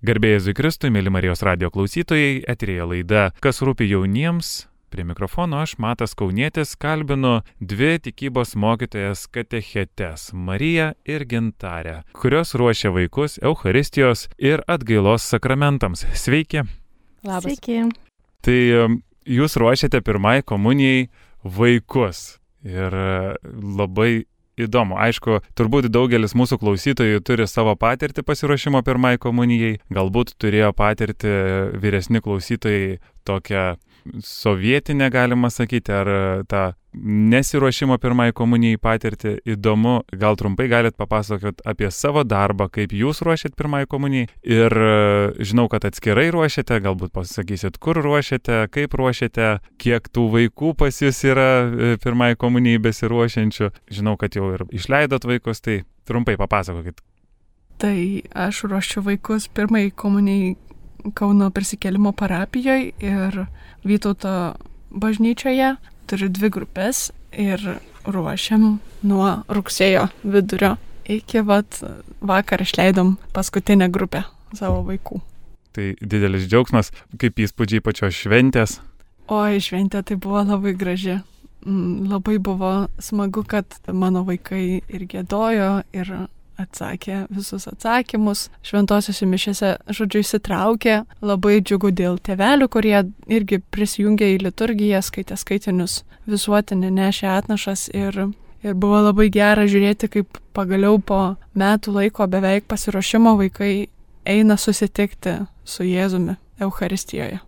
Garbėjai Zikristui, mėly Marijos radio klausytojai, eterėje laida Kas rūpi jauniems. Prie mikrofono aš, Matas Kaunietis, kalbinu dvi tikybos mokytojas katechetes - Mariją ir Gintarę, kurios ruošia vaikus Euharistijos ir atgailos sakramentams. Sveiki. Labas. Sveiki. Tai jūs ruošiate pirmai komunijai vaikus. Ir uh, labai įdomu. Aišku, turbūt daugelis mūsų klausytojų turi savo patirtį pasiruošimo pirmai komunijai. Galbūt turėjo patirti vyresni klausytojai tokią sovietinę, galima sakyti, ar tą nesiruošimo pirmai komunijai patirtį. Įdomu, gal trumpai galit papasakot apie savo darbą, kaip jūs ruošiat pirmai komunijai. Ir žinau, kad atskirai ruošiate, galbūt pasakysit, kur ruošiate, kaip ruošiate, kiek tų vaikų pas jūs yra pirmai komunijai besiruošiančių. Žinau, kad jau ir išleidot vaikus, tai trumpai papasakokit. Tai aš ruošiu vaikus pirmai komunijai Kauno prisikėlimo parapijoje ir Vytauto bažnyčioje. Turiu dvi grupės ir ruošiam nuo rugsėjo vidurio iki vat vakar išleidom paskutinę grupę savo vaikų. Tai didelis džiaugsmas, kaip įspūdžiai pačios šventės. Oi, šventė tai buvo labai graži. Labai buvo smagu, kad mano vaikai ir gėdojo, ir atsakė visus atsakymus, šventosiuose mišėse, žodžiu, įsitraukė, labai džiugu dėl tevelių, kurie irgi prisijungė į liturgiją, skaitė skaitinius, visuotinį nešė atnašas ir, ir buvo labai gera žiūrėti, kaip pagaliau po metų laiko beveik pasiruošimo vaikai eina susitikti su Jėzumi Euharistijoje.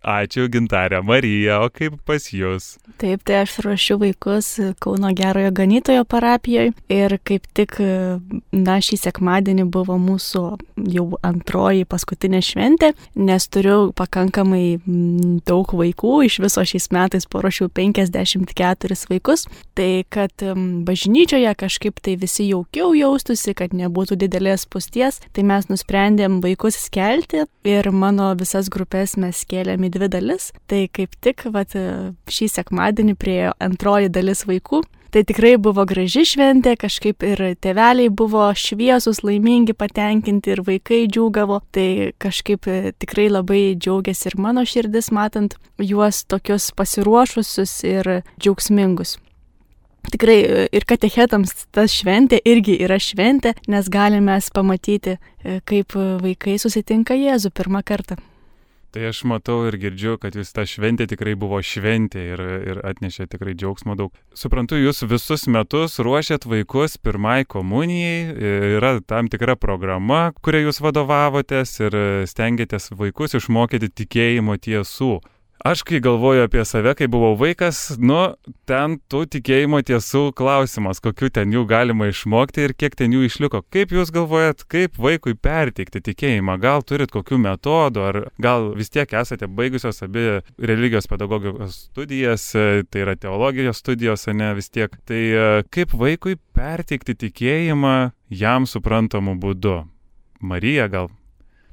Ačiū, Gintarė Marija, o kaip pas jūs? Taip, tai aš ruošiu vaikus Kauno gerojo ganytojo parapijoje ir kaip tik, na, šį sekmadienį buvo mūsų jau antroji paskutinė šventė, nes turiu pakankamai daug vaikų, iš viso šiais metais paruošiau 54 vaikus, tai kad bažnyčioje kažkaip tai visi jaukiau jaustųsi, kad nebūtų didelės pusties, tai mes nusprendėm vaikus skelti ir mano visas grupės mes kėlėme į dvi dalis. Tai kaip tik vat, šį sekmadienį priejo antroji dalis vaikų. Tai tikrai buvo graži šventė, kažkaip ir tėveliai buvo šviesus, laimingi, patenkinti ir vaikai džiūgavo. Tai kažkaip tikrai labai džiaugiasi ir mano širdis, matant juos tokius pasiruošusius ir džiaugsmingus. Tikrai ir katechetams ta šventė irgi yra šventė, nes galime pamatyti, kaip vaikai susitinka Jėzų pirmą kartą. Tai aš matau ir girdžiu, kad jūs ta šventė tikrai buvo šventė ir, ir atnešė tikrai džiaugsmo daug. Suprantu, jūs visus metus ruošiat vaikus pirmai komunijai, yra tam tikra programa, kuria jūs vadovavotės ir stengiatės vaikus išmokyti tikėjimo tiesų. Aš kai galvoju apie save, kai buvau vaikas, nu, ten tų tikėjimo tiesų klausimas, kokiu ten jų galima išmokti ir kiek ten jų išliko. Kaip jūs galvojat, kaip vaikui perteikti tikėjimą? Gal turit kokių metodų, ar gal vis tiek esate baigusios abi religijos pedagogikos studijas, tai yra teologijos studijos, ne vis tiek. Tai kaip vaikui perteikti tikėjimą jam suprantamu būdu? Marija gal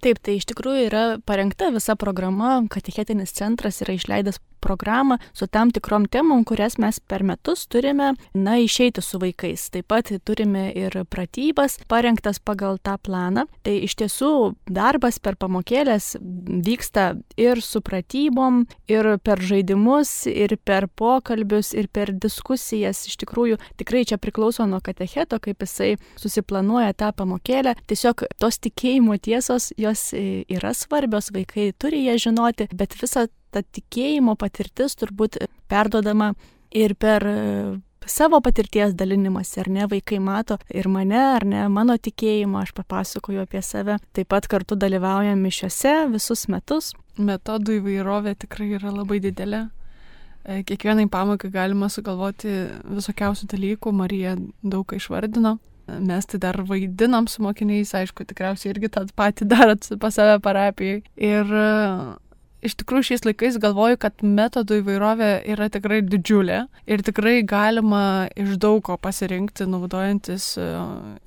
Taip, tai iš tikrųjų yra parengta visa programa, katechetinis centras yra išleidęs programą su tam tikrom temom, kurias mes per metus turime, na, išeiti su vaikais. Taip pat turime ir pratybas parengtas pagal tą planą. Tai iš tiesų darbas per pamokėlės vyksta ir su pratybom, ir per žaidimus, ir per pokalbius, ir per diskusijas. Iš tikrųjų, tikrai čia priklauso nuo katecheto, kaip jisai susiplanuoja tą pamokėlę. Tiesiog tos tikėjimo tiesos, jos yra svarbios, vaikai turi jas žinoti, bet visa ta tikėjimo patirtis turbūt perdodama ir per savo patirties dalinimąsi, ar ne, vaikai mato ir mane, ar ne, mano tikėjimą, aš papasakoju apie save, taip pat kartu dalyvaujam mišiuose visus metus. Metodų įvairovė tikrai yra labai didelė. Kiekvienai pamokai galima sugalvoti visokiausių dalykų, Marija daug ką išvardino. Mes tai dar vaidinam su mokiniais, aišku, tikriausiai irgi tą patį darot pas save parapijai. Ir iš tikrųjų šiais laikais galvoju, kad metodų įvairovė yra tikrai didžiulė ir tikrai galima iš daug ko pasirinkti, naudojantis e,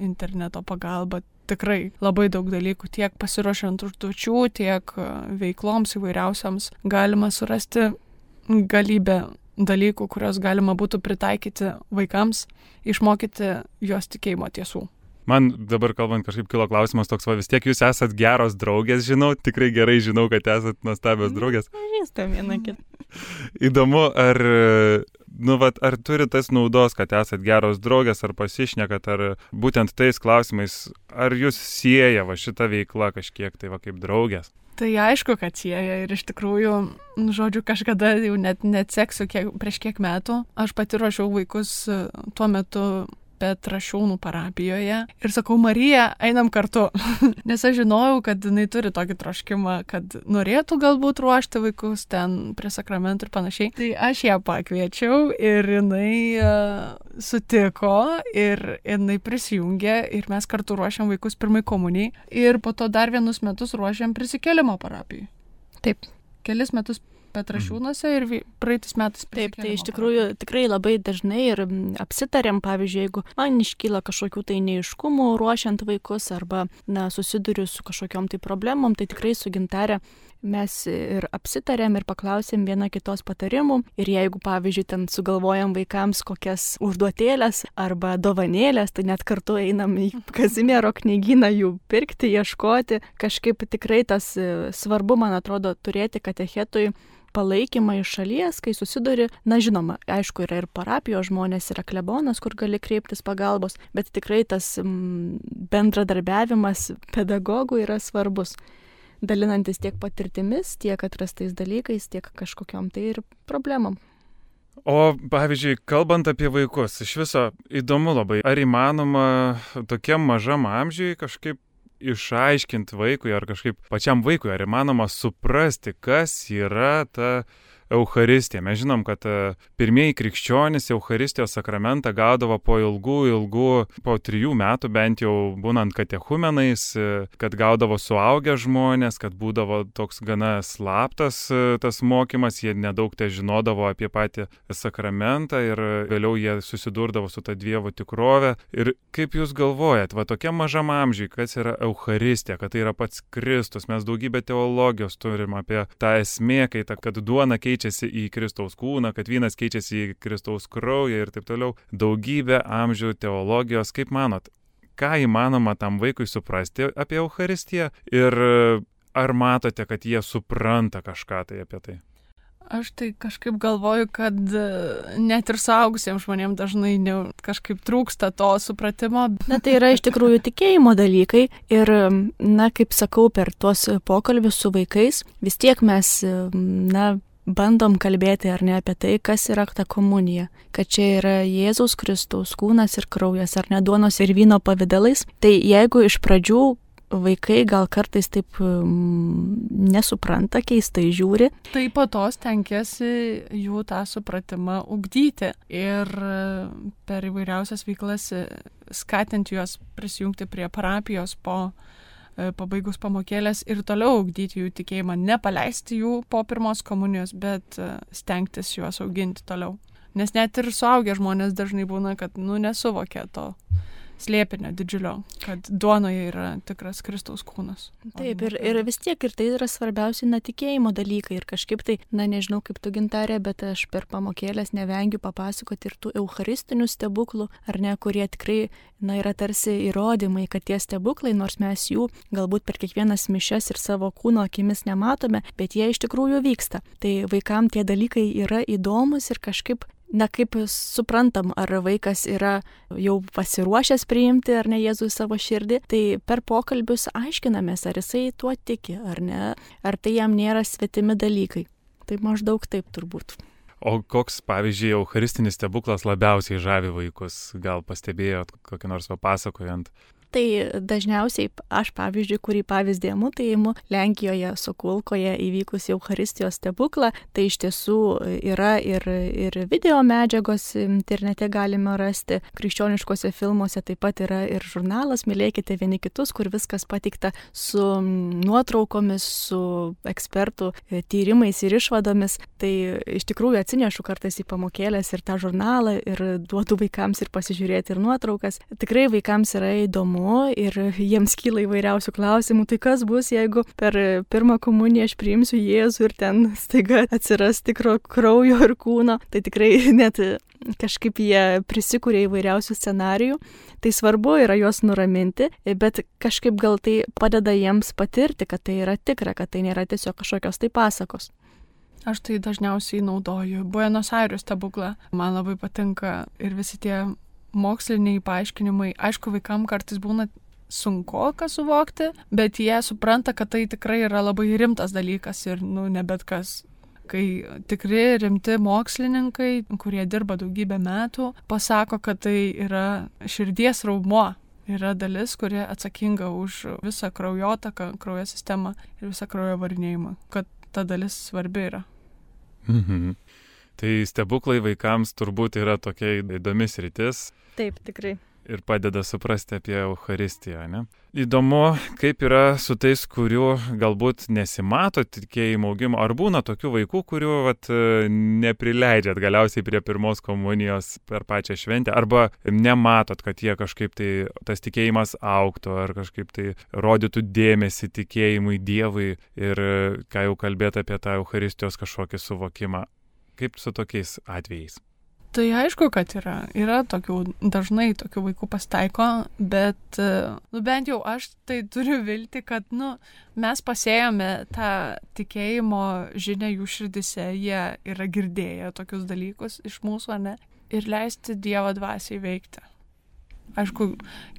interneto pagalba. Tikrai labai daug dalykų, tiek pasiruošiant užduočių, tiek e, veikloms įvairiausiams galima surasti galybę dalykų, kuriuos galima būtų pritaikyti vaikams, išmokyti juos tikėjimo tiesų. Man dabar kalbant kažkaip kilo klausimas toks, va vis tiek jūs esat geros draugės, žinau, tikrai gerai žinau, kad esat nuostabios draugės. Pažįstam vieną kitą. Įdomu, ar, nu, vat, ar turi tas naudos, kad esat geros draugės, ar pasišnekat, ar būtent tais klausimais, ar jūs sieja va šitą veiklą kažkiek tai va kaip draugės? Tai aišku, kad sieja ir iš tikrųjų, nu, žodžiu, kažkada jau net neatseksiu kiek, prieš kiek metų. Aš pati ruošiau vaikus tuo metu Petrašiūnų parapijoje. Ir sakau, Marija, einam kartu. Nes aš žinojau, kad jinai turi tokį troškimą, kad norėtų galbūt ruošti vaikus ten prie sakramentų ir panašiai. Tai aš ją pakviečiau ir jinai uh, sutiko ir jinai prisijungė ir mes kartu ruošiam vaikus pirmai komunijai. Ir po to dar vienus metus ruošiam prisikėlimo parapijai. Taip. Kelis metus Petrašiūnuose ir praeitis metais. Taip, tai iš tikrųjų tikrai labai dažnai ir apsitarėm, pavyzdžiui, jeigu man iškyla kažkokių tai neiškumų ruošiant vaikus arba na, susiduriu su kažkokiam tai problemom, tai tikrai su gintarė mes ir apsitarėm ir paklausėm viena kitos patarimų. Ir jeigu, pavyzdžiui, ten sugalvojam vaikams kokias užduotėlės arba dovanėlės, tai net kartu einam į Kazimiero knygyną jų pirkti, ieškoti. Kažkaip tikrai tas e, svarbu, man atrodo, turėti katechetui palaikymą iš šalies, kai susiduri, na žinoma, aišku, yra ir parapijos žmonės, yra klebonas, kur gali kreiptis pagalbos, bet tikrai tas bendradarbiavimas pedagogų yra svarbus dalinantis tiek patirtimis, tiek atrastais dalykais, tiek kažkokiam tai ir problemam. O pavyzdžiui, kalbant apie vaikus, iš viso įdomu labai, ar įmanoma tokiam mažam amžiui kažkaip išaiškinti vaikui ar kažkaip pačiam vaikui, ar įmanoma suprasti, kas yra ta Euharistija. Mes žinom, kad e, pirmieji krikščionys Euharistijos sakramentą gaudavo po ilgų, ilgų, po trijų metų bent jau būnant katechumenais, e, kad gaudavo suaugę žmonės, kad būdavo toks gana slaptas e, tas mokymas, jie nedaug te žinodavo apie patį sakramentą ir vėliau jie susidurdavo su ta Dievo tikrove. Ir kaip jūs galvojat, va tokia mažam amžiai, kas yra Euharistija, kad tai yra pats Kristus, mes daugybę teologijos turim apie tą esmę, kai ta, kad duona keičia keičiasi į Kristaus kūną, kad vynas keičiasi į Kristaus kraują ir taip toliau. Daugybė amžių teologijos, kaip manot, ką įmanoma tam vaikui suprasti apie Euharistiją ir ar matote, kad jie supranta kažką tai apie tai? Aš tai kažkaip galvoju, kad net ir suaugusiems žmonėms dažnai ne, kažkaip trūksta to supratimo. Na tai yra iš tikrųjų tikėjimo dalykai ir, na, kaip sakau, per tuos pokalbius su vaikais vis tiek mes, na, bandom kalbėti ar ne apie tai, kas yra ta komunija, kad čia yra Jėzaus Kristaus kūnas ir kraujas, ar ne duonos ir vyno pavydalais, tai jeigu iš pradžių vaikai gal kartais taip um, nesupranta, keistai žiūri. Tai po to stengiasi jų tą supratimą ugdyti ir per įvairiausias veiklas skatinti juos prisijungti prie parapijos po pabaigus pamokėlės ir toliau ugdyti jų tikėjimą, nepaleisti jų po pirmos komunijos, bet e, stengtis juos auginti toliau. Nes net ir suaugę žmonės dažnai būna, kad, nu, nesuvokia to slėpinio didžiulio, kad duonoje yra tikras Kristaus kūnas. Taip, ir, ir vis tiek, ir tai yra svarbiausi netikėjimo dalykai. Ir kažkaip tai, na nežinau kaip tu gintarė, bet aš per pamokėlės nevengiu papasakoti ir tų eucharistinių stebuklų, ar ne, kurie tikrai, na, yra tarsi įrodymai, kad tie stebuklai, nors mes jų galbūt per kiekvienas mišes ir savo kūno akimis nematome, bet jie iš tikrųjų vyksta. Tai vaikam tie dalykai yra įdomus ir kažkaip na kaip suprantam, ar vaikas yra jau pasiruošęs priimti ar ne Jėzų į savo širdį, tai per pokalbius aiškinamės, ar jisai tuo tiki ar ne, ar tai jam nėra svetimi dalykai. Tai maždaug taip turbūt. O koks, pavyzdžiui, eucharistinis stebuklas labiausiai žavi vaikus? Gal pastebėjot kokį nors papasakojant? Tai dažniausiai aš, pavyzdžiui, kurį pavyzdį imu, tai imu Lenkijoje, Sokulkoje įvykus Euharistijos stebuklą. Tai iš tiesų yra ir, ir video medžiagos internete galime rasti, krikščioniškose filmuose taip pat yra ir žurnalas Mylėkite vieni kitus, kur viskas patikta su nuotraukomis, su ekspertų tyrimais ir išvadomis. Tai iš tikrųjų atsinešu kartais į pamokėlės ir tą žurnalą ir duodu vaikams ir pasižiūrėti ir nuotraukas. Tikrai vaikams yra įdomu įdomu ir jiems kyla įvairiausių klausimų. Tai kas bus, jeigu per pirmą komuniją aš priimsiu Jėzų ir ten staiga atsiras tikro kraujo ir kūno. Tai tikrai net kažkaip jie prisikūrė įvairiausių scenarijų. Tai svarbu yra juos nuraminti, bet kažkaip gal tai padeda jiems patirti, kad tai yra tikra, kad tai nėra tiesiog kažkokios tai pasakos. Aš tai dažniausiai naudoju Buenos Aires stebuklą. Man labai patinka ir visi tie moksliniai paaiškinimai. Aišku, vaikam kartais būna sunku ką suvokti, bet jie supranta, kad tai tikrai yra labai rimtas dalykas ir, nu, ne bet kas. Kai tikri rimti mokslininkai, kurie dirba daugybę metų, pasako, kad tai yra širdies raumuo, yra dalis, kuri atsakinga už visą kraujotaką, kraujo sistemą ir visą kraujo varinėjimą, kad ta dalis svarbi yra. Mhm. Tai stebuklai vaikams turbūt yra tokia įdomis rytis. Taip, tikrai. Ir padeda suprasti apie Euharistiją, ne? Įdomu, kaip yra su tais, kurių galbūt nesimato tikėjimo augimo, ar būna tokių vaikų, kurių vat, neprileidžiat galiausiai prie pirmos komunijos per pačią šventę, arba nematot, kad jie kažkaip tai tas tikėjimas auktų, ar kažkaip tai rodytų dėmesį tikėjimui Dievui ir ką jau kalbėti apie tą Euharistijos kažkokį suvokimą. Kaip su tokiais atvejais? Tai aišku, kad yra. Yra tokių, dažnai tokių vaikų pastaiko, bet, nu bent jau aš tai turiu vilti, kad, nu, mes pasėjome tą tikėjimo žinę jų širdise, jie yra girdėję tokius dalykus iš mūsų, ne, ir leisti Dievo dvasiai veikti. Aišku,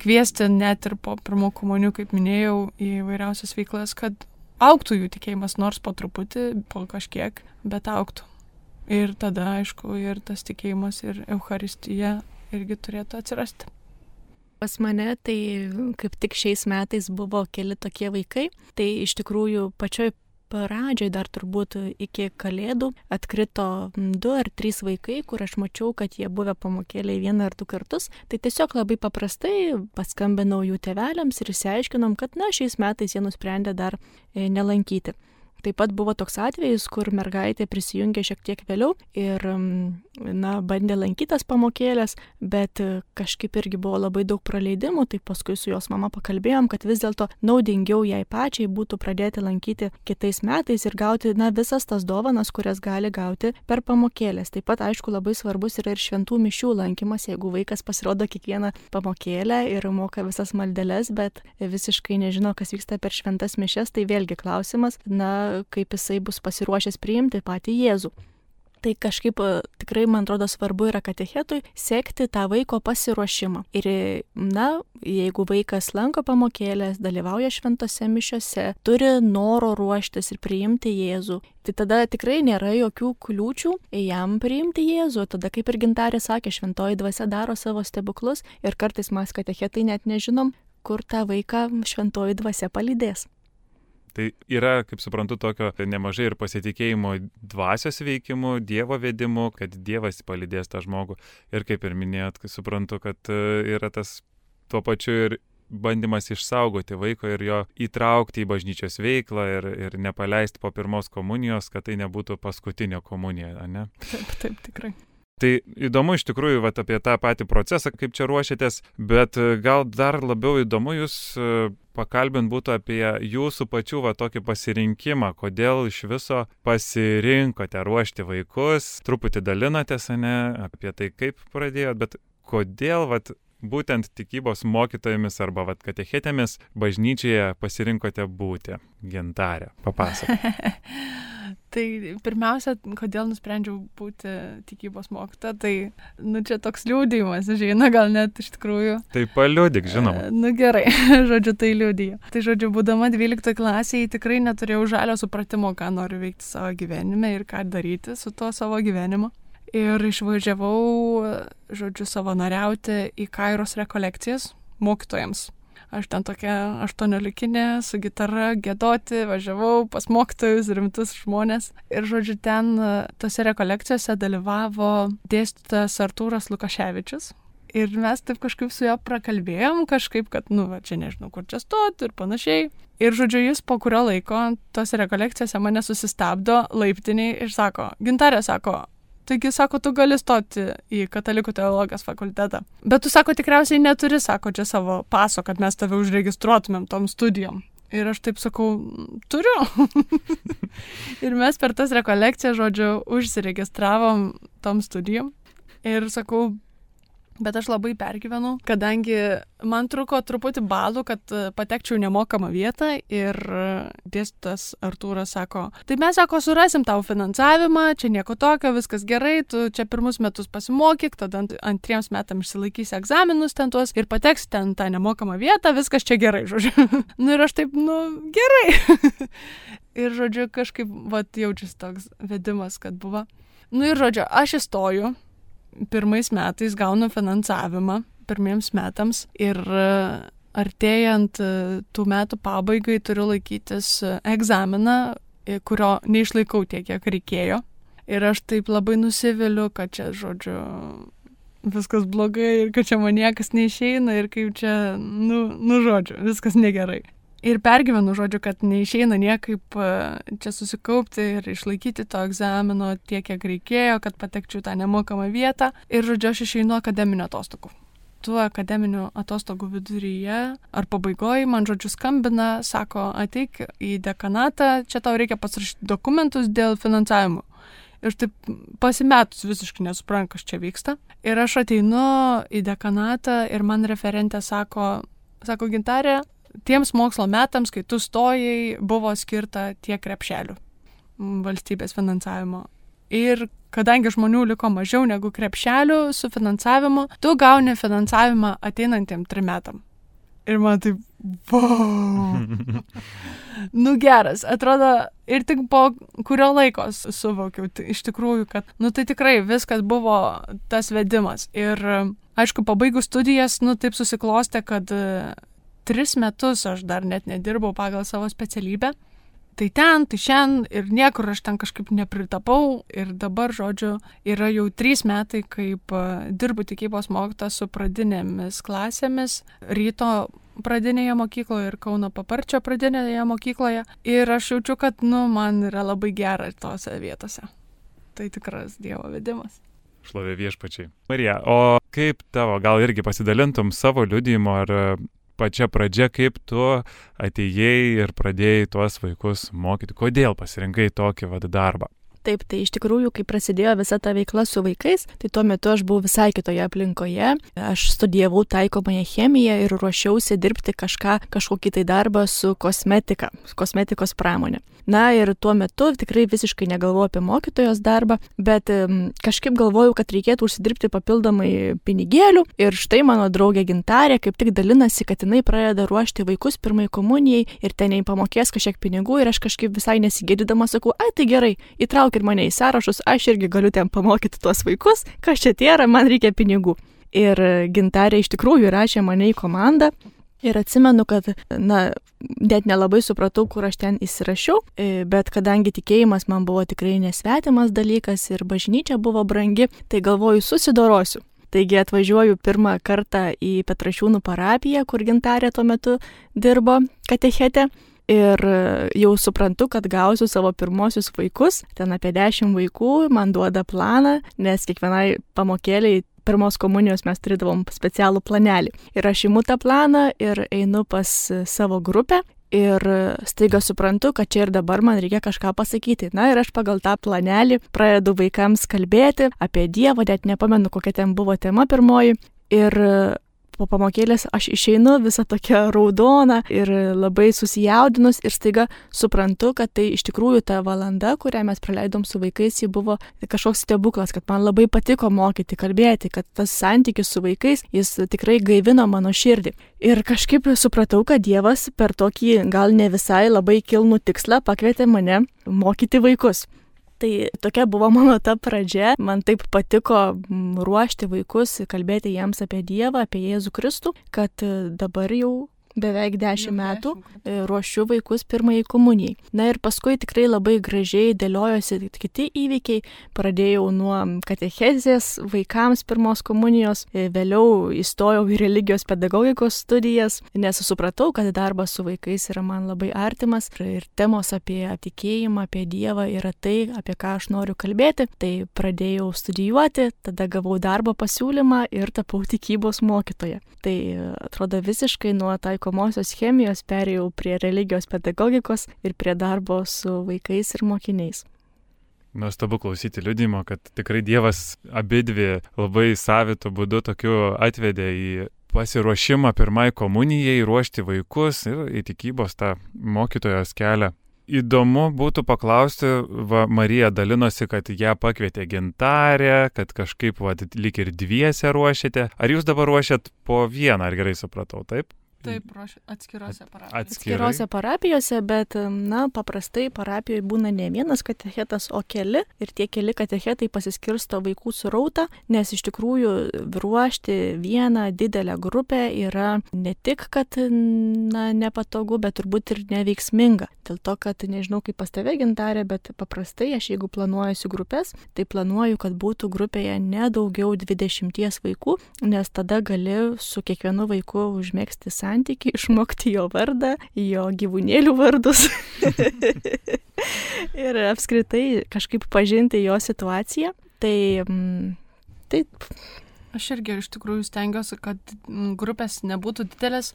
kviesti net ir po pirmų komunių, kaip minėjau, į vairiausias veiklas, kad auktų jų tikėjimas, nors po truputį, po kažkiek, bet auktų. Ir tada, aišku, ir tas tikėjimas ir Euharistija irgi turėtų atsirasti. Pas mane tai kaip tik šiais metais buvo keli tokie vaikai. Tai iš tikrųjų pačioj pradžioj dar turbūt iki kalėdų atkrito du ar trys vaikai, kur aš mačiau, kad jie buvę pamokėliai vieną ar du kartus. Tai tiesiog labai paprastai paskambinau jų teveliams ir išsiaiškinom, kad na, šiais metais jie nusprendė dar e, nelankyti. Taip pat buvo toks atvejis, kur mergaitė prisijungė šiek tiek vėliau ir, na, bandė lankytas pamokėlės, bet kažkaip irgi buvo labai daug praleidimų, tai paskui su jos mama pakalbėjom, kad vis dėlto naudingiau jai pačiai būtų pradėti lankyti kitais metais ir gauti, na, visas tas dovanas, kurias gali gauti per pamokėlės. Taip pat, aišku, labai svarbus yra ir šventų mišių lankymas, jeigu vaikas pasirodo kiekvieną pamokėlę ir moka visas maldeles, bet visiškai nežino, kas vyksta per šventas mišes, tai vėlgi klausimas, na, kaip jisai bus pasiruošęs priimti patį Jėzų. Tai kažkaip tikrai, man atrodo, svarbu yra katechetui sekti tą vaiko pasiruošimą. Ir, na, jeigu vaikas lanko pamokėlės, dalyvauja šventose mišiose, turi noro ruoštis ir priimti Jėzų, tai tada tikrai nėra jokių kliūčių jam priimti Jėzų. Tada, kaip ir gintarė sakė, šventoji dvasia daro savo stebuklus ir kartais mes katechetai net nežinom, kur tą vaiką šventoji dvasia palydės. Tai yra, kaip suprantu, tokio nemažai ir pasitikėjimo dvasios veikimu, Dievo vedimu, kad Dievas palydės tą žmogų. Ir kaip ir minėjot, suprantu, kad e, yra tas tuo pačiu ir bandymas išsaugoti vaiko ir jo įtraukti į bažnyčios veiklą ir, ir nepaleisti po pirmos komunijos, kad tai nebūtų paskutinė komunija, ne? Taip, taip, tikrai. Tai įdomu iš tikrųjų vat, apie tą patį procesą, kaip čia ruošiatės, bet e, gal dar labiau įdomu jūs e, pakalbint būtų apie jūsų pačių va tokį pasirinkimą, kodėl iš viso pasirinkote ruošti vaikus, truputį dalinatės, ne, apie tai kaip pradėjot, bet kodėl vat, būtent tikybos mokytojomis arba vat, katechetėmis bažnyčioje pasirinkote būti gintarę. Papasakok. Tai pirmiausia, kodėl nusprendžiau būti tikybos mokyta, tai, nu, čia toks liūdėjimas, žinai, gal net iš tikrųjų. Tai paliūdik, žinoma. E, nu gerai, žodžiu, tai liūdėjo. Tai žodžiu, būdama 12 klasėje tikrai neturėjau žalio supratimo, ką noriu veikti savo gyvenime ir ką daryti su tuo savo gyvenimu. Ir išvažiavau, žodžiu, savanoriauti į Kairos rekolekcijas mokytojams Aš ten tokia aštuoniolikinė su gitara gėdoti, važiavau pas mokytojus, rimtus žmonės. Ir žodžiu, ten e, tose rekolekcijose dalyvavo dėstytojas Artūras Lukaševičius. Ir mes taip kažkaip su juo prakalbėjom, kažkaip, kad, nu, va, čia nežinau, kur čia stoti ir panašiai. Ir žodžiu, jis po kurio laiko tose rekolekcijose mane susistabdo laiptiniai ir sako, gintarė sako, Taigi, sako, tu gali stoti į katalikų teologijos fakultetą. Bet tu, sako, tikriausiai neturi, sako, čia savo paso, kad mes tave užregistruotumėm tom studijom. Ir aš taip sakau, turiu. ir mes per tas rekolekcijas, žodžiu, užsiregistravom tom studijom. Ir sakau, Bet aš labai pergyvenau, kadangi man truko truputį balų, kad e, patekčiau nemokamą vietą ir e, dėstytas Artūras sako, tai mes, sako, surasim tau finansavimą, čia nieko tokio, viskas gerai, tu čia pirmus metus pasimokyk, tada ant, antriems metams išsilaikysi egzaminus ten tuos ir pateks ten tą nemokamą vietą, viskas čia gerai, žodžiu. nu ir aš taip, nu, gerai. ir, žodžiu, kažkaip, va, jaučiasi toks vedimas, kad buvo. Nu ir, žodžiu, aš įstoju pirmais metais gaunu finansavimą pirmiems metams ir e, artėjant e, tų metų pabaigai turiu laikytis e, egzaminą, kurio neišlaikau tiek, kiek reikėjo. Ir aš taip labai nusiviliu, kad čia, žodžiu, viskas blogai ir kad čia man niekas neišeina ir kaip čia, nu, nu žodžiu, viskas negerai ir pergyvenu, žodžiu, kad neišeina niekaip e, čia susikaupti ir išlaikyti to egzamino tiek, kiek reikėjo, kad patekčiau tą nemokamą vietą. Ir, žodžiu, aš išeinu akademinio atostogų. Tuo akademinių atostogų viduryje ar pabaigoje man, žodžiu, skambina, sako, ateik į dekanatą, čia tau reikia pasirašyti dokumentus dėl finansavimo. Ir taip pasimetus visiškai nesuprantu, kas čia vyksta. Ir aš ateinu į dekanatą ir man referentė sako, sako, gintarė, tiems mokslo metams, kai tu stojai, buvo skirta tiek krepšelių valstybės finansavimo. Ir kadangi žmonių liko mažiau negu krepšelių su finansavimu, tu gauni finansavimą ateinantiem trim metam. Ir man taip, wow. nu geras, atrodo, ir tik po kurio laiko suvokiau iš tikrųjų, kad, nu tai tikrai viskas buvo tas vedimas. Ir aišku, pabaigus studijas, nu taip susiklostė, kad tris metus aš dar net nedirbau pagal savo specialybę. Tai ten, tai šiandien ir niekur aš ten kažkaip nepritapau ir dabar, žodžiu, yra jau trys metai, kaip e, dirbu tikybos mokytą su pradinėmis klasėmis ryto pradinėje mokykloje ir Kauno paparčio pradinėje mokykloje. Ir aš jaučiu, kad, nu, man yra labai gera tose vietose. Tai tikras Dievo vedimas. Šlovė viešpačiai. Marija, o kaip tavo, gal irgi pasidalintum savo liudijimu ar pačia pradžia, kaip tu atėjai ir pradėjai tuos vaikus mokyti, kodėl pasirinkai tokį vad darbą. Taip, tai iš tikrųjų, kai prasidėjo visa ta veikla su vaikais, tai tuo metu aš buvau visai kitoje aplinkoje. Aš studijavau taikomąją chemiją ir ruošiausi dirbti kažką, kažkokį tai darbą su kosmetika, kosmetikos pramonė. Na ir tuo metu tikrai visiškai negalvojau apie mokytojos darbą, bet kažkaip galvojau, kad reikėtų užsidirbti papildomai pinigėlių. Ir štai mano draugė Gintarė kaip tik dalinasi, kad jinai pradeda ruošti vaikus pirmai komunijai ir ten jai pamokės kažkiek pinigų ir aš kažkaip visai nesigėdydama sakau, ai tai gerai, įtrauk ir mane į sąrašus, aš irgi galiu ten pamokyti tuos vaikus, kas čia tėra, man reikia pinigų. Ir Gintarė iš tikrųjų rašė mane į komandą Ir atsimenu, kad, na, net nelabai supratau, kur aš ten įsirašiau, e, bet kadangi tikėjimas man buvo tikrai nesvetimas dalykas ir bažnyčia buvo brangi, tai galvoju, susidorosiu. Taigi atvažiuoju pirmą kartą į Petrašiūnų parapiją, kur gintarė tuo metu dirbo katechete. Ir jau suprantu, kad gausiu savo pirmosius vaikus, ten apie dešimt vaikų, man duoda planą, nes kiekvienai pamokėliai pirmos komunijos mes turėdavom specialų planelį. Ir aš imu tą planą ir einu pas savo grupę. Ir staiga suprantu, kad čia ir dabar man reikia kažką pasakyti. Na ir aš pagal tą planelį pradedu vaikams kalbėti apie Dievą, net nepamenu, kokia ten buvo tema pirmoji. Ir po pamokėlės aš išeinu visą tokią raudoną ir labai susijaudinus ir staiga suprantu, kad tai iš tikrųjų ta valanda, kurią mes praleidom su vaikais, ji buvo kažkoks stebuklas, kad man labai patiko mokyti, kalbėti, kad tas santykis su vaikais, jis tikrai gaivino mano širdį. Ir kažkaip supratau, kad Dievas per tokį gal ne visai labai kilnų tikslą pakvietė mane mokyti vaikus. Tai tokia buvo mano ta pradžia. Man taip patiko ruošti vaikus, kalbėti jiems apie Dievą, apie Jėzų Kristų, kad e, dabar jau beveik 10 Jau metų e, ruošiu vaikus pirmąjį komunijai. Na ir paskui tikrai labai gražiai dėliojosi kiti įvykiai. Pradėjau nuo katechezės vaikams pirmos komunijos, e, vėliau įstojau į religijos pedagogikos studijas, nes supratau, kad darbas su vaikais yra man labai artimas ir temos apie tikėjimą, apie Dievą yra tai, apie ką aš noriu kalbėti. Tai pradėjau studijuoti, tada gavau darbo pasiūlymą ir tapau tikybos mokytoja. Tai e, atrodo visiškai nuo taikomosios chemijos perėjau prie religijos pedagogikos ir prie darbo su vaikais ir mokiniais. Nuostabu klausyti liudimo, kad tikrai Dievas abidvi labai savitų būdų tokiu atvedė į pasiruošimą pirmai komunijai, ruošti vaikus ir į tikybos tą mokytojos kelią. Įdomu būtų paklausti, va, Marija dalinosi, kad ją pakvietė gintarė, kad kažkaip, va, lik ir dviese ruošėte. Ar jūs dabar ruošiat po vieną, ar gerai supratau, taip? Taip, atskirose parapijose. Atskirose parapijose, bet, na, paprastai parapijoje būna ne vienas katechetas, o keli. Ir tie keli katechetai pasiskirsto vaikų surautą, nes iš tikrųjų ruošti vieną didelę grupę yra ne tik, kad, na, nepatogu, bet turbūt ir neveiksminga. Dėl to, kad nežinau kaip pas tave gintarė, bet paprastai aš jeigu planuojuosi grupės, tai planuoju, kad būtų grupėje nedaugiau 20 vaikų, nes tada gali su kiekvienu vaiku užmėgsti santyki, išmokti jo vardą, jo gyvūnėlių vardus ir apskritai kažkaip pažinti jo situaciją. Tai mm, taip, Aš irgi iš tikrųjų stengiuosi, kad grupės nebūtų didelės.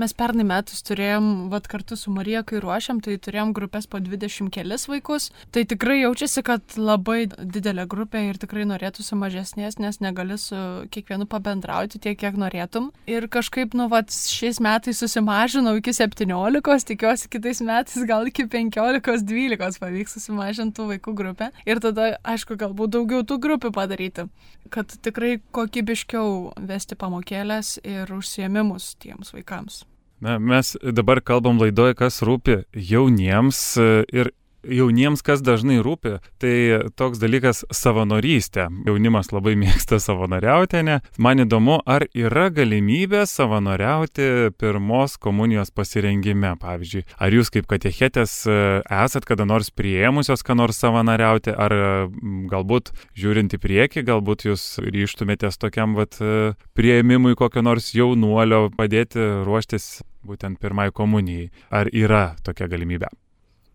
Mes pernai metus turėjom, vad kartu su Marija, kai ruošiam, tai turėjom grupės po 20 kelis vaikus. Tai tikrai jaučiasi, kad labai didelė grupė ir tikrai norėtųsi mažesnės, nes negali su kiekvienu pabendrauti tiek, kiek norėtum. Ir kažkaip, nu, vad šiais metais susimažinau iki 17, tikiuosi kitais metais gal iki 15-12 pavyks susimažinti vaikų grupę. Ir tada, aišku, galbūt daugiau tų grupių padaryti, kad tikrai kokybiškiau vesti pamokėlės ir užsiemimus tiems vaikams. Na, mes dabar kalbam laidoje, kas rūpi jauniems e, ir jauniems, kas dažnai rūpi, tai toks dalykas savanorystė. Jaunimas labai mėgsta savanoriauti, ne? Man įdomu, ar yra galimybė savanoriauti pirmos komunijos pasirengime, pavyzdžiui. Ar jūs kaip katechetės e, esat kada nors prieimusios, ką nors savanoriauti, ar m, galbūt žiūrint į priekį, galbūt jūs ryštumėtės tokiam vat, e, prieimimui kokio nors jaunuolio, padėti ruoštis būtent pirmai komunijai. Ar yra tokia galimybė?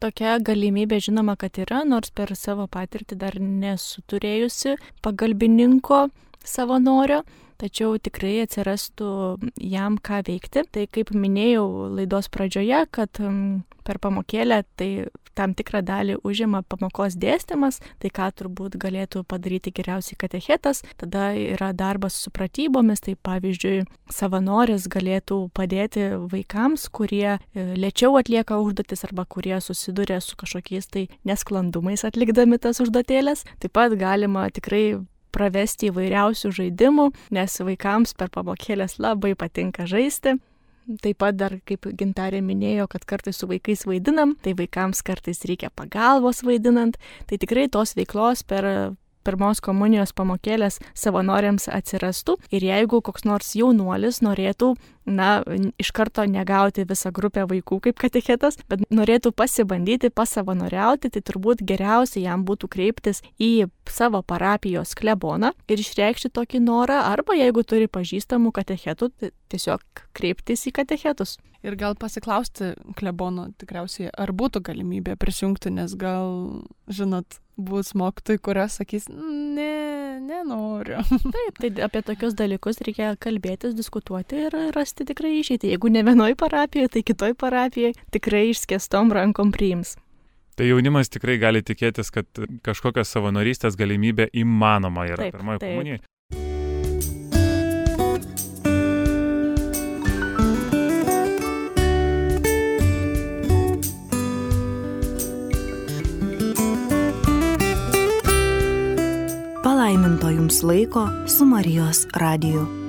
Tokia galimybė žinoma, kad yra, nors per savo patirtį dar nesu turėjusi pagalbininko savanorio, tačiau tikrai atsirastų jam ką veikti. Tai kaip minėjau laidos pradžioje, kad mm, per pamokėlę tai tam tikrą dalį užima pamokos dėstymas, tai ką turbūt galėtų padaryti geriausiai katechetas, tada yra darbas su pratybomis, tai pavyzdžiui, savanoris galėtų padėti vaikams, kurie e, lėčiau atlieka užduotis arba kurie susiduria su kažkokiais tai nesklandumais atlikdami tas užduotėlės. Taip pat galima tikrai pravesti įvairiausių žaidimų, nes vaikams per pamokėlės labai patinka žaisti. Taip pat dar, kaip gintarė minėjo, kad kartais su vaikais vaidinam, tai vaikams kartais reikia pagalbos vaidinant, tai tikrai tos veiklos per pirmos komunijos pamokėlės savanoriams atsirastų. Ir jeigu koks nors jaunuolis norėtų, na, iš karto negauti visą grupę vaikų kaip katechetas, bet norėtų pasibandyti, pasavanoriauti, tai turbūt geriausia jam būtų kreiptis į savo parapijos kleboną ir išreikšti tokį norą, arba jeigu turi pažįstamų katechetų, tai tiesiog kreiptis į katechetus. Ir gal pasiklausti klebono tikriausiai, ar būtų galimybė prisijungti, nes gal, žinot, bus mokytojai, kurios sakys, ne, nenoriu. Taip, tai apie tokius dalykus reikia kalbėtis, diskutuoti ir rasti tikrai išeitį. Jeigu ne vienoj parapijoje, tai kitoj parapijoje tikrai išskėstom rankom priims. Tai jaunimas tikrai gali tikėtis, kad kažkokios savanorystės galimybė įmanoma yra Taip, pirmoji komunija. Palaiminto jums laiko su Marijos radiju.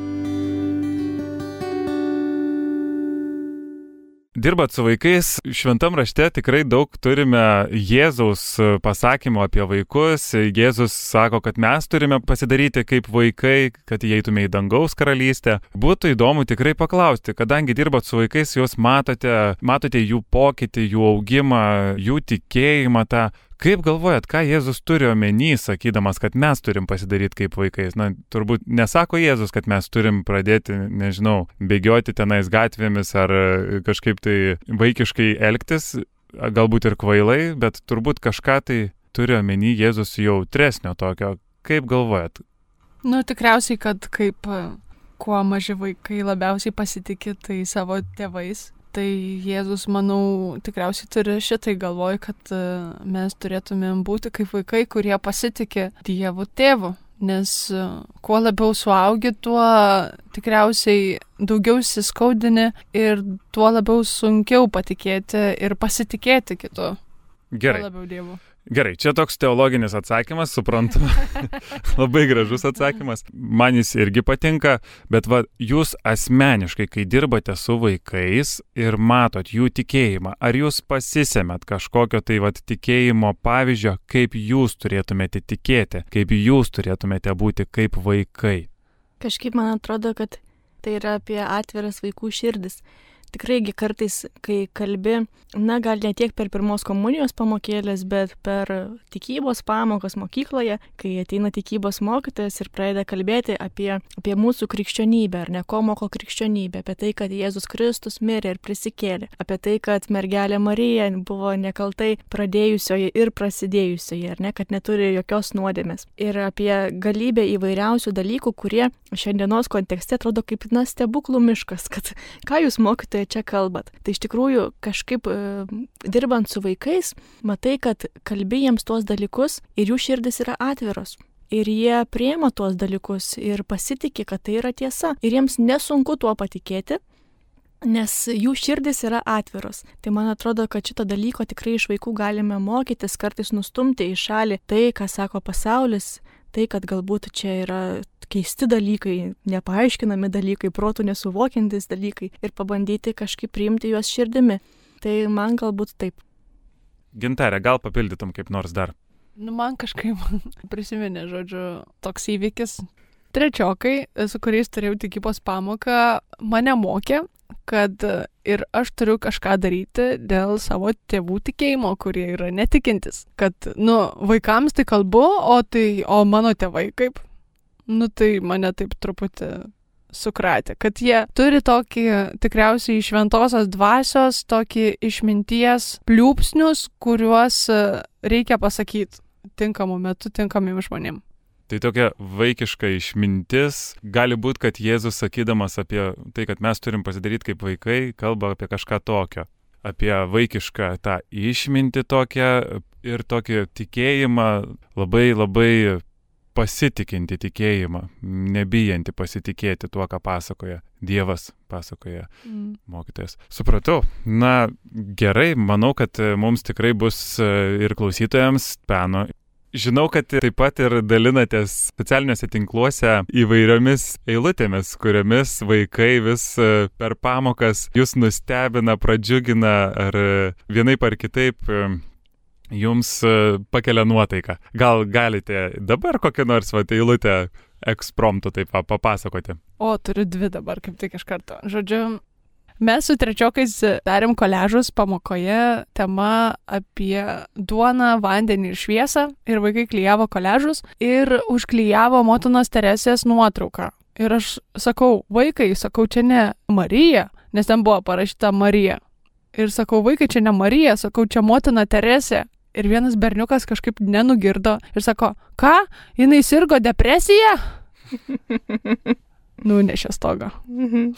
Dirbat su vaikais, šventam rašte tikrai daug turime Jėzaus pasakymų apie vaikus. Jėzus sako, kad mes turime pasidaryti kaip vaikai, kad įeitume į dangaus karalystę. Būtų įdomu tikrai paklausti, kadangi dirbat su vaikais, jūs matote, matote jų pokytį, jų augimą, jų tikėjimą tą. Kaip galvojat, ką Jėzus turi omeny, sakydamas, kad mes turim pasidaryti kaip vaikais? Na, turbūt nesako Jėzus, kad mes turim pradėti, nežinau, bėgioti tenais gatvėmis ar kažkaip tai vaikiškai elgtis, galbūt ir kvailai, bet turbūt kažką tai turi omeny Jėzus jautresnio tokio. Kaip galvojat? Nu, tikriausiai, kad kaip kuo maži vaikai labiausiai pasitikė, tai savo tėvais Tai Jėzus, manau, tikriausiai turi šitai galvoj, kad e, mes turėtumėm būti kaip vaikai, kurie pasitikė Dievu tėvu. Nes e, kuo labiau suaugi, tuo tikriausiai daugiau įsiskaudini ir tuo labiau sunkiau patikėti ir pasitikėti kitu. Gerai. Tuo labiau Dievu. Gerai, čia toks teologinis atsakymas, suprantu. Labai gražus atsakymas. Man jis irgi patinka, bet va, jūs asmeniškai, kai dirbate su vaikais ir matot jų tikėjimą, ar jūs pasisėmėt kažkokio tai va tikėjimo pavyzdžio, kaip jūs turėtumėte tikėti, kaip jūs turėtumėte būti kaip vaikai? Kažkaip man atrodo, kad tai yra apie atviras vaikų širdis tikraigi kartais, kai kalbi, na gal ne tiek per pirmos komunijos pamokėlės, bet per tikybos pamokas mokykloje, kai ateina tikybos mokytojas ir pradeda kalbėti apie, apie mūsų krikščionybę, ar ne ko moko krikščionybė, apie tai, kad Jėzus Kristus mirė ir prisikėlė, apie tai, kad mergelė Marija buvo nekaltai pradėjusioji ir prasidėjusioji, ar ne, kad neturi jokios nuodėmės. Ir apie galybę įvairiausių dalykų, kurie šiandienos kontekste atrodo kaip, na, stebuklų miškas, kad ką jūs mokytoje čia kalbat. Tai iš tikrųjų kažkaip e, dirbant su vaikais, matai, kad kalbi jiems tuos dalykus ir jų širdis yra atviros. Ir jie priema tuos dalykus ir pasitikė, kad tai yra tiesa. Ir jiems nesunku tuo patikėti, nes jų širdis yra atviros. Tai man atrodo, kad šito dalyko tikrai iš vaikų galime mokytis, kartais nustumti į šalį tai, ką sako pasaulis, tai, kad galbūt čia yra keisti dalykai, nepaaiškinami dalykai, protų nesuvokiantis dalykai ir pabandyti kažkaip priimti juos širdimi. Tai man galbūt taip. Gintarė, gal papildytum kaip nors dar? Nu, man kažkaip prisiminė, žodžiu, toks įvykis. Trečiokai, su kuriais turėjau tikybos pamoką, mane mokė, kad ir aš turiu kažką daryti dėl savo tėvų tikėjimo, kurie yra netikintis. Kad, nu, vaikams tai kalbu, o, tai, o mano tėvai kaip? Nu tai mane taip truputį sukratė, kad jie turi tokį tikriausiai šventosios dvasios, tokį išminties pliūpsnius, kuriuos e, reikia pasakyti tinkamu metu tinkamiem žmonėm. Tai tokia vaikiška išmintis, gali būti, kad Jėzus sakydamas apie tai, kad mes turim pasidaryti kaip vaikai, kalba apie kažką tokio. Apie vaikišką tą išmintį tokią ir tokį tikėjimą labai labai pasitikinti tikėjimą, nebijanti pasitikėti tuo, ką pasakoja Dievas, pasakoja mm. mokytojas. Supratau. Na, gerai, manau, kad mums tikrai bus e, ir klausytojams peno. Žinau, kad taip pat ir dalinatės socialiniuose tinkluose įvairiomis eilutėmis, kuriomis vaikai vis e, per pamokas jūs nustebina, pradžiugina ar vienaip ar kitaip e, jums e, pakelia nuotaiką. Gal galite dabar kokią nors va, eilutę ekspromtų taip papasakoti? O, turiu dvi dabar, kaip tik iš karto. Žodžiu, mes su trečiokais darėm koležus pamokoje tema apie duoną, vandenį ir šviesą ir vaikai klyjavo koležus ir užklyjavo motinos Teresės nuotrauką. Ir aš sakau, vaikai, sakau, čia ne Marija, nes ten buvo parašyta Marija. Ir sakau, vaikai, čia ne Marija, sakau, čia motina Teresė ir vienas berniukas kažkaip nenugirdo ir sako, ką, jinai sirgo depresija? Nunešė stogą. Mhm.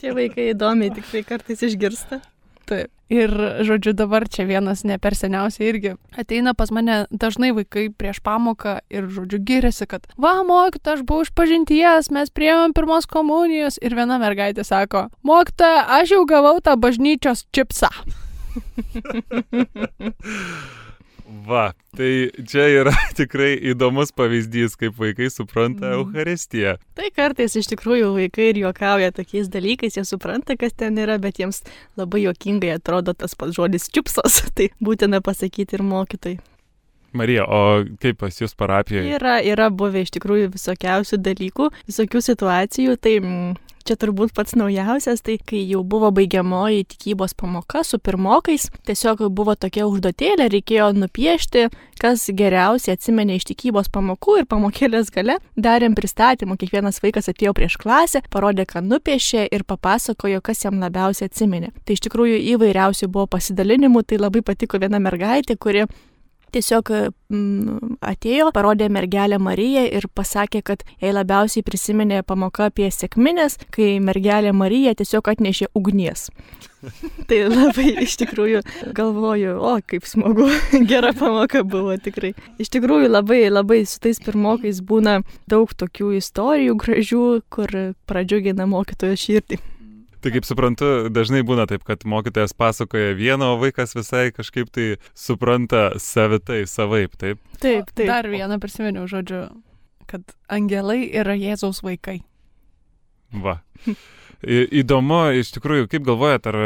Tie vaikai įdomiai tik tai kartais išgirsta. Taip. Ir, žodžiu, dabar čia vienas ne per seniausiai irgi ateina pas mane dažnai vaikai prieš pamoką ir, žodžiu, giriasi, kad, va, mokyta, aš buvau iš pažinties, mes priemėm pirmos komunijos ir viena mergaitė sako, mokyta, aš jau gavau tą bažnyčios čipsą. Va, tai čia yra tikrai įdomus pavyzdys, kaip vaikai supranta Mm. Euharistiją. Tai kartais iš tikrųjų vaikai ir juokauja tokiais dalykais, jie supranta, kas ten yra, bet jiems labai juokingai atrodo tas pats žodis čiupsos, tai būtina pasakyti ir mokytojai. Marija, o kaip pas jūs parapijoje? Yra, yra buvę iš tikrųjų visokiausių dalykų, visokių situacijų, tai mm, čia turbūt pats naujausias, tai kai jau buvo baigiamoji tikybos pamoka su pirmokais, tiesiog buvo tokia užduotėlė, reikėjo nupiešti, kas geriausiai atsimenė iš tikybos pamokų ir pamokėlės gale darėm pristatymą, kiekvienas vaikas atėjo prieš klasę, parodė, ką nupiešė ir papasakojo, kas jam labiausiai atsimenė. Tai iš tikrųjų įvairiausių buvo pasidalinimų, tai labai patiko viena mergaitė, kuri tiesiog mm, atėjo, parodė mergelę Mariją ir pasakė, kad jai labiausiai prisiminė pamoka apie sėkminės, kai mergelė Marija tiesiog atnešė ugnies. tai labai iš tikrųjų galvoju, o kaip smagu, gera pamoka buvo tikrai. Iš tikrųjų labai, labai su tais pirmokais būna daug tokių istorijų gražių, kur pradžiugina mokytojo širdį. Tai kaip suprantu, dažnai būna taip, kad mokytojas pasakoja vieną, o vaikas visai kažkaip tai supranta savitai, savaip, taip? Taip, taip. Dar vieną prisiminiau žodžiu, kad angelai yra Jėzaus vaikai. Va. Įdomu, iš tikrųjų, kaip galvojat, ar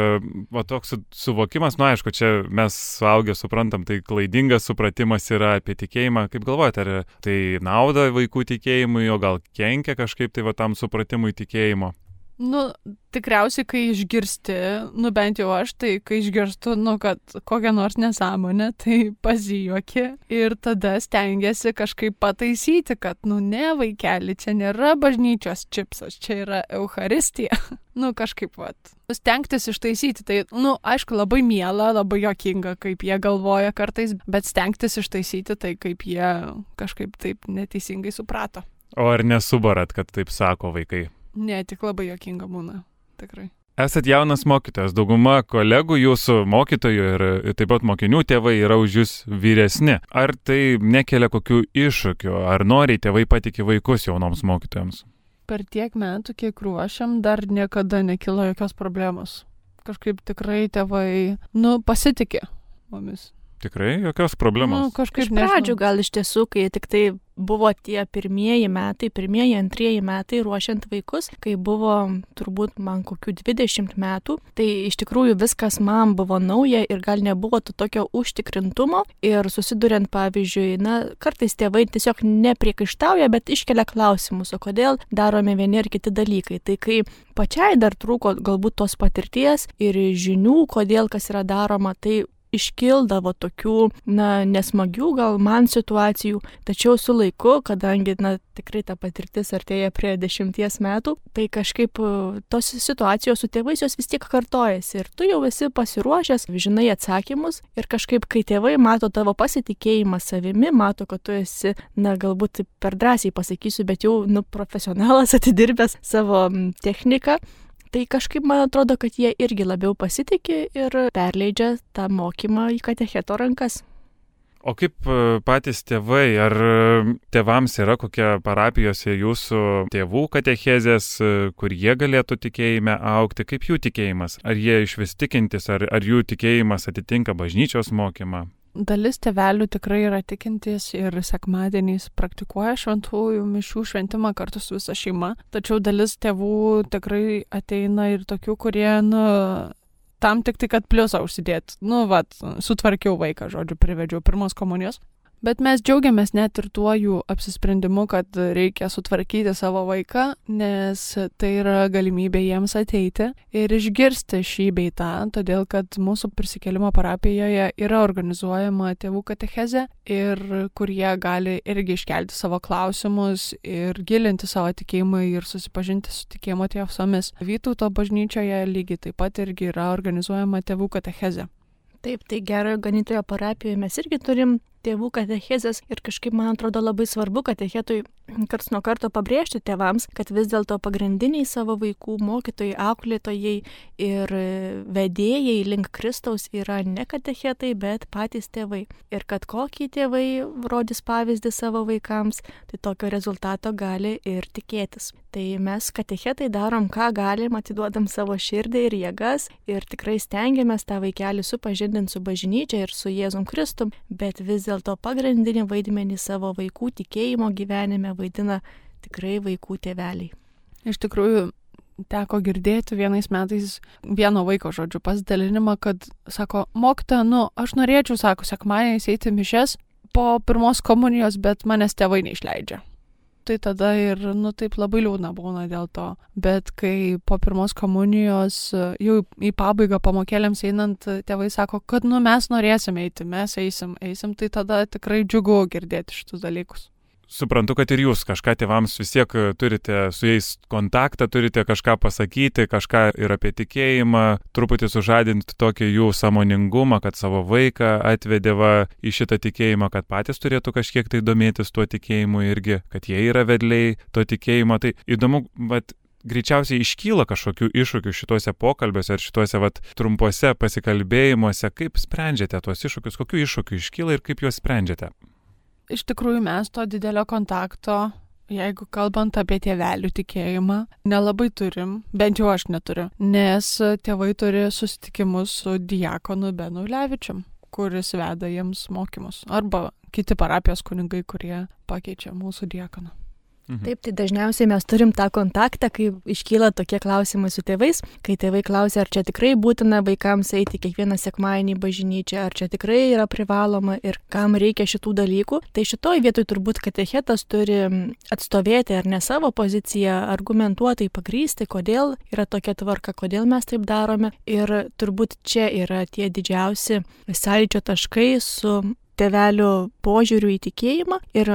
va, toks su- suvokimas, nu aišku, čia mes suaugę suprantam, tai klaidingas supratimas yra apie tikėjimą, kaip galvojat, ar tai nauda vaikų tikėjimui, o gal kenkia kažkaip tai va tam supratimui tikėjimo? Nu, tikriausiai, kai išgirsti, nu bent jau aš, tai kai išgirstu, nu, kad kokią nors nesąmonę, tai pasijuoki ir tada stengiasi kažkaip pataisyti, kad, nu, ne, vaikeli, čia nėra bažnyčios čipsas, čia yra Euharistija. nu, kažkaip, vat. Stengtis ištaisyti, tai, nu, aišku, labai miela, labai jokinga, kaip jie galvoja kartais, bet stengtis ištaisyti tai, kaip jie kažkaip taip neteisingai suprato. O ar nesubarat, kad taip sako vaikai? Ne, tik labai jokinga būna, tikrai. Esat jaunas mokytojas, dauguma kolegų jūsų mokytojų ir taip pat mokinių tėvai yra už jūs vyresni. Ar tai nekelia kokių iššūkių, ar noriai tėvai patikė vaikus jaunoms mokytojams? Per tiek metų, kiek ruošiam, dar niekada nekilo jokios problemos. Kažkaip tikrai tėvai, nu, pasitikė mumis. Tikrai jokios Nu, problemos. kažkaip Iš pradžių nežinau. gal iš tiesų, kai tik tai buvo tie pirmieji metai, pirmieji, antrieji metai ruošiant vaikus, kai buvo turbūt man kokių 20 metų, tai iš tikrųjų viskas man buvo nauja ir gal nebuvo to tokio užtikrintumo ir susiduriant, pavyzdžiui, na, kartais tėvai tiesiog nepriekaištauja, bet iškelia klausimus, o kodėl darome vieni ir kiti dalykai. Tai kai pačiai dar trūko galbūt tos patirties ir žinių, kodėl kas yra daroma, tai iškildavo tokių, na, nesmagių gal man situacijų, tačiau su laiku, kadangi, na, tikrai ta patirtis artėja prie dešimties metų, tai kažkaip e, tos situacijos su tėvais jos vis tiek kartojasi ir tu jau esi pasiruošęs, žinai atsakymus ir kažkaip, kai tėvai mato tavo pasitikėjimą savimi, mato, kad tu esi, na, galbūt per drąsiai pasakysiu, bet jau, nu, profesionalas atidirbęs savo techniką, Tai kažkaip man atrodo, kad jie irgi labiau pasitikė ir perleidžia tą mokymą į katecheto rankas. O kaip e, patys tėvai, ar e, tėvams yra kokia parapijose jūsų tėvų katechezės, e, kur jie galėtų tikėjime aukti, kaip jų tikėjimas? Ar jie iš vis tikintis, ar, ar jų tikėjimas atitinka bažnyčios mokymą? Dalis tevelių tikrai yra tikintys ir sekmadieniais praktikuoja šventųjų mišių šventimą kartu su visa šeima. Tačiau dalis tėvų tikrai ateina ir tokių, kurie, nu, tam tik tai, kad pliusą užsidėt. Nu, vat, sutvarkiau vaiką, žodžiu, privedžiau pirmos komunijos. Bet mes džiaugiamės net ir tuo jų apsisprendimu, kad reikia sutvarkyti savo vaiką, nes tai yra galimybė jiems ateiti ir išgirsti šį bei tą, todėl kad mūsų prisikėlimo parapijoje yra organizuojama tėvų katechezė ir kur jie gali irgi iškelti savo klausimus ir gilinti savo tikėjimą ir susipažinti su tikėjimo tiesomis. Vytauto bažnyčioje lygiai taip pat irgi yra organizuojama tėvų katechezė. Taip, tai gerojo ganytojo parapijoje mes irgi turim tėvų katechezės ir kažkaip man atrodo labai svarbu katechetui karts nuo karto pabrėžti tėvams, kad vis dėlto pagrindiniai savo vaikų mokytojai, auklėtojai ir vedėjai link Kristaus yra ne katechetai, bet patys tėvai. Ir kad kokį tėvai rodys pavyzdį savo vaikams, tai tokio rezultato gali ir tikėtis. Tai mes katechetai darom, ką galim, atiduodam savo širdį ir jėgas ir tikrai stengiamės tą vaikelį supažindinti su bažnyčia ir su Jėzum Kristum, bet vis dėlto pagrindinį vaidmenį savo vaikų tikėjimo gyvenime vaidina tikrai vaikų tėveliai. Iš tikrųjų, teko girdėti vienais metais vieno vaiko žodžių pasidalinimą, kad sako, mokta, nu, aš norėčiau, sako, sekmaniais eiti mišes po pirmos komunijos, bet manęs tėvai neišleidžia. Tai tada ir, nu, taip labai liūdna būna dėl to. Bet kai po pirmos komunijos, jau į pabaigą pamokėlėms einant, tėvai sako, kad, nu, mes norėsim eiti, mes eisim, eisim, tai tada tikrai džiugu girdėti šitus dalykus suprantu, kad ir jūs kažką tėvams vis tiek e, turite su jais kontaktą, turite kažką pasakyti, kažką ir apie tikėjimą, truputį sužadinti tokį jų samoningumą, kad savo vaiką atvedėva į šitą tikėjimą, kad patys turėtų kažkiek tai domėtis tuo tikėjimu irgi, kad jie yra vedliai to tikėjimo. Tai įdomu, bet greičiausiai iškyla kažkokių iššūkių šituose pokalbiuose ar šituose vat, trumpuose pasikalbėjimuose, kaip sprendžiate tuos iššūkius, kokių iššūkių iškyla ir kaip juos sprendžiate iš tikrųjų mes to didelio kontakto, jeigu kalbant apie tėvelių tikėjimą, nelabai turim, bent jau aš neturiu, nes tėvai turi susitikimus su diakonu Benu Levičiam kuris veda jiems mokymus. Arba kiti parapijos kunigai, kurie pakeičia mūsų diakoną. Mhm. Taip, tai dažniausiai mes turim tą kontaktą, kai iškyla tokie klausimai su tėvais, kai tėvai klausia, ar čia tikrai būtina vaikams eiti kiekvieną sekmadienį į bažnyčią, ar čia tikrai yra privaloma ir kam reikia šitų dalykų. Tai šitoj vietoj turbūt katechetas turi atstovėti ar ne savo poziciją, argumentuotai pagrysti, kodėl yra tokia tvarka, kodėl mes taip darome. Ir turbūt čia yra tie didžiausi sąlyčio taškai su tėvelių požiūrių į tikėjimą ir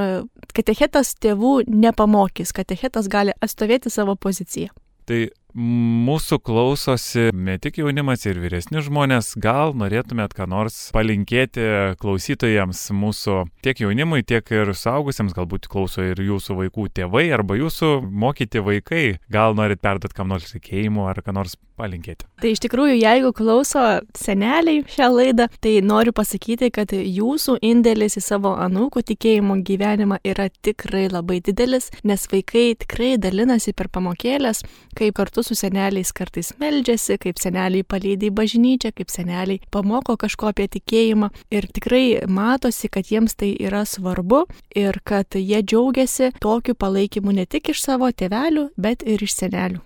katechetas tėvų nepamokys, katechetas gali atstovėti savo poziciją. Tai mūsų klausosi ne tik jaunimas ir vyresni žmonės, gal norėtumėt ką nors palinkėti klausytojams mūsų tiek jaunimui, tiek ir saugusiems, galbūt klauso ir jūsų vaikų tėvai arba jūsų mokyti vaikai, gal norit perduoti kam nors tikėjimu ar ką nors palinkėti. Tai iš tikrųjų, jeigu klauso seneliai šią laidą, tai noriu pasakyti, kad jūsų indėlis į savo anūkų tikėjimo gyvenimą yra tikrai labai didelis, nes vaikai tikrai dalinasi per pamokėlės, kaip kartu su seneliais kartais meldžiasi, kaip seneliai palydė į bažnyčią, kaip seneliai pamoko kažko apie tikėjimą ir tikrai matosi, kad jiems tai yra svarbu ir kad jie džiaugiasi tokiu palaikymu ne tik iš savo tėvelių, bet ir iš senelių.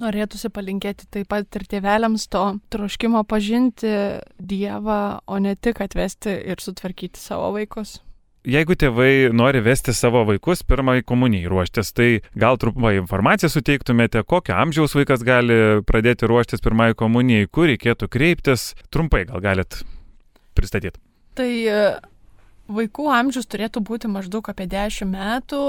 Norėtųsi palinkėti taip pat ir tėveliams to troškimo pažinti Dievą, o ne tik atvesti ir sutvarkyti savo vaikus. Jeigu tėvai nori vesti savo vaikus pirmai komunijai ruoštis, tai gal trumpai informaciją suteiktumėte, kokio amžiaus vaikas gali pradėti ruoštis pirmai komunijai, kur reikėtų kreiptis, trumpai gal galit pristatyti. Tai e, vaikų amžius turėtų būti maždaug apie 10 metų,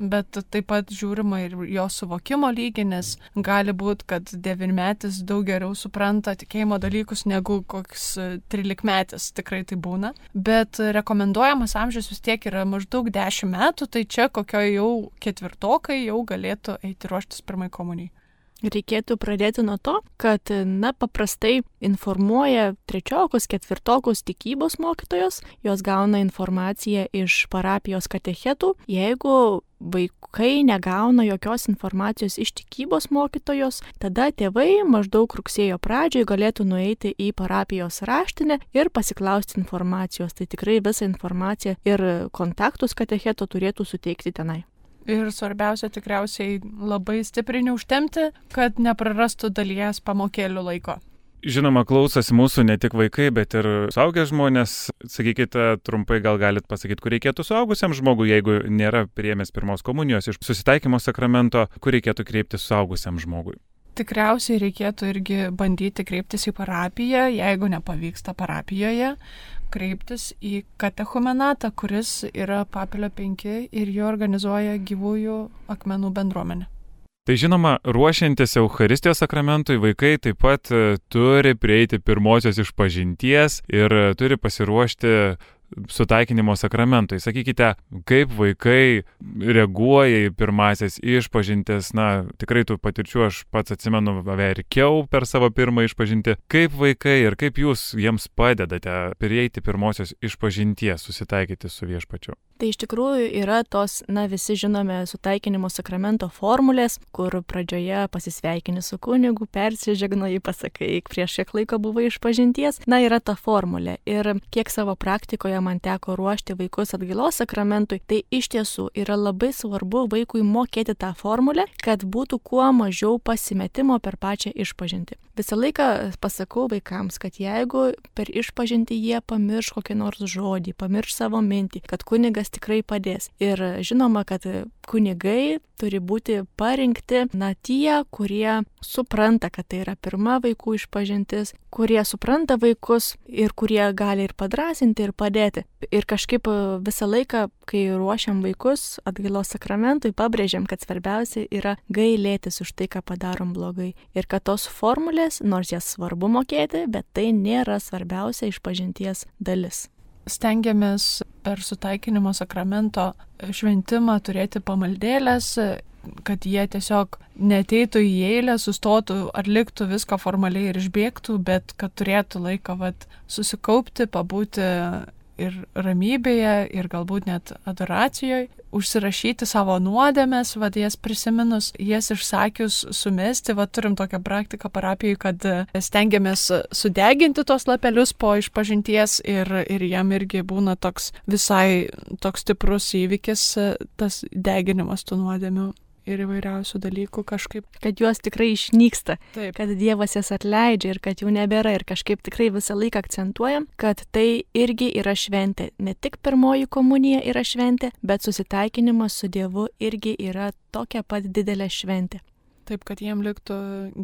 bet taip pat žiūrima ir jo suvokimo lygį, nes gali būti, kad devynmetis daug geriau supranta tikėjimo dalykus negu koks trilikmetis, tikrai tai būna. Bet rekomenduojamas amžius vis tiek yra maždaug dešimt metų, tai čia kokio jau ketvirtokai jau galėtų eiti ruoštis pirmai komunijai. Reikėtų pradėti nuo to, kad, na, paprastai informuoja trečiokus, ketvirtokus tikybos mokytojos, jos gauna informaciją iš parapijos katechetų. Jeigu vaikai negauna jokios informacijos iš tikybos mokytojos, tada tėvai maždaug rugsėjo pradžioje galėtų nueiti į parapijos raštinę ir pasiklausti informacijos. Tai tikrai visą informaciją ir kontaktus katecheto turėtų suteikti tenai. Ir svarbiausia tikriausiai labai stipriai neužtemti, kad neprarastų dalies pamokėlių laiko. Žinoma, klausosi mūsų ne tik vaikai, bet ir suaugę žmonės. Sakykite trumpai, gal galit pasakyti, kur reikėtų suaugusiam žmogui, jeigu nėra priemęs pirmos komunijos iš susitaikymo sakramento, kur reikėtų kreiptis suaugusiam žmogui. Tikriausiai reikėtų irgi bandyti kreiptis į parapiją, jeigu nepavyksta parapijoje, kreiptis į katechumenatą, kuris yra Papilio 5 ir jo organizuoja gyvųjų akmenų bendruomenė. Tai žinoma, ruošiantis Euharistijos sakramentui, vaikai taip pat e, turi prieiti pirmosios išpažinties ir e, turi pasiruošti sutaikinimo sakramentui. Sakykite, kaip vaikai reaguoja į pirmasias išpažintis, na, tikrai tų patirčių aš pats atsimenu, verkiau per savo pirmą išpažinti. Kaip vaikai ir kaip jūs jiems padedate prieiti pirmosios išpažinties, susitaikyti su viešpačiu? Tai iš tikrųjų yra tos, na, visi žinome sutaikinimo sakramento formulės, kur pradžioje pasisveikini su kunigu, persižegnoji, pasakai, prieš kiek laiko buvo išpažinties. Na, yra ta formulė. Ir kiek savo praktikoje man teko ruošti vaikus atgailos sakramentui, tai iš tiesų yra labai svarbu vaikui mokėti tą formulę, kad būtų kuo mažiau pasimetimo per pačią išpažinti. Visą laiką pasakau vaikams, kad jeigu per išpažinti jie pamirš kokį nors žodį, pamirš savo mintį, kad kunigas tikrai padės. Ir žinoma, kad kunigai turi būti parinkti, na, tie, kurie supranta, kad tai yra pirma vaikų išpažintis, kurie supranta vaikus ir kurie gali ir padrasinti, ir padėti. Ir kažkaip visą laiką, kai ruošiam vaikus atgailos sakramentui, pabrėžiam, kad svarbiausia yra gailėtis už tai, ką padarom blogai. Ir kad tos formulės, nors jas svarbu mokėti, bet tai nėra svarbiausia išpažinties dalis stengiamės per sutaikinimo sakramento šventimą turėti pamaldėlės, kad jie tiesiog neteitų į eilę, sustotų, atliktų viską formaliai ir išbėgtų, bet kad turėtų laiką vat, susikaupti, pabūti ir ramybėje, ir galbūt net adoracijoje, užsirašyti savo nuodėmės, vad jas prisiminus, jas išsakius, sumesti, vad turim tokią praktiką parapijai, kad e, stengiamės sudeginti tos lapelius po išpažinties ir, ir jam irgi būna toks visai toks stiprus įvykis e, tas deginimas tų nuodėmių ir įvairiausių dalykų kažkaip. Kad juos tikrai išnyksta, Taip. kad Dievas jas atleidžia ir kad jų nebėra ir kažkaip tikrai visą laiką akcentuojam, kad tai irgi yra šventė. Ne tik pirmoji komunija yra šventė, bet susitaikinimas su Dievu irgi yra tokia pat didelė šventė. Taip, kad jiem liktų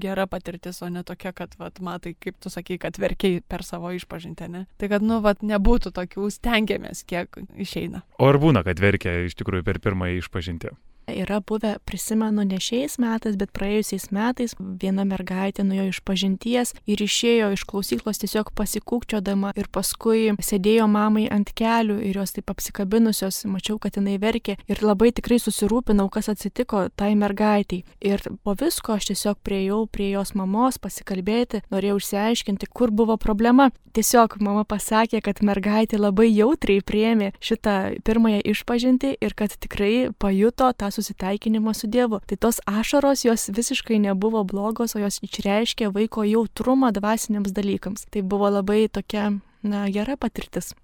gera patirtis, o ne tokia, kad, vat, matai, kaip tu sakai, kad verkiai per savo išpažintę, ne? Tai kad, nu, vat, nebūtų tokių, stengiamės, kiek išeina. O ar būna, kad verkia iš tikrųjų per pirmąjį išpažintį? Yra buvę, prisimenu, ne šiais metais, bet praėjusiais metais viena mergaitė nuėjo iš pažinties ir išėjo iš klausyklos tiesiog pasikūkčiodama ir paskui sėdėjo mamai ant kelių ir jos taip apsikabinusios, mačiau, kad jinai verkė ir labai tikrai susirūpinau, kas atsitiko tai mergaitiai. Ir po visko aš tiesiog prieėjau prie jos mamos pasikalbėti, norėjau išsiaiškinti, kur buvo problema. Tiesiog mama pasakė, kad mergaitė labai jautriai priėmė šitą pirmąją išpažinti ir kad tikrai pajuto tą susitaikinimą su Dievu. Tai tos ašaros jos visiškai nebuvo blogos, o jos išreiškė vaiko jautrumą dvasiniams dalykams. Tai buvo labai tokia, na, gera patirtis.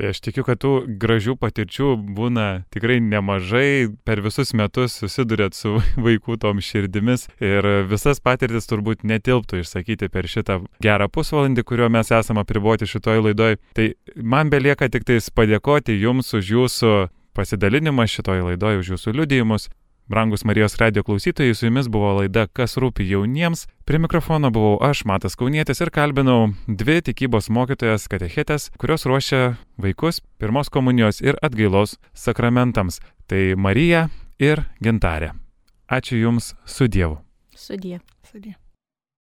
Tai aš tikiu, kad tų gražių patirčių būna tikrai nemažai, per visus metus susidurėt su vaikų tom širdimis ir visas patirtis turbūt netilptų išsakyti per šitą gerą pusvalandį, kurio mes esame apriboti šitoj laidoj. Tai man belieka tik tais padėkoti Jums už Jūsų pasidalinimą šitoj laidoje, už Jūsų liudijimus. Brangus Marijos radio klausytojai, su jumis buvo laida Kas rūpi jauniems. Prie mikrofono buvau aš, Matas Kaunietis, ir kalbinau dvi tikybos mokytojas katechetės, kurios ruošia vaikus pirmos komunijos ir atgailos sakramentams. Tai Marija ir Gintarė. Ačiū Jums su Dievu. Sudie. Sudie.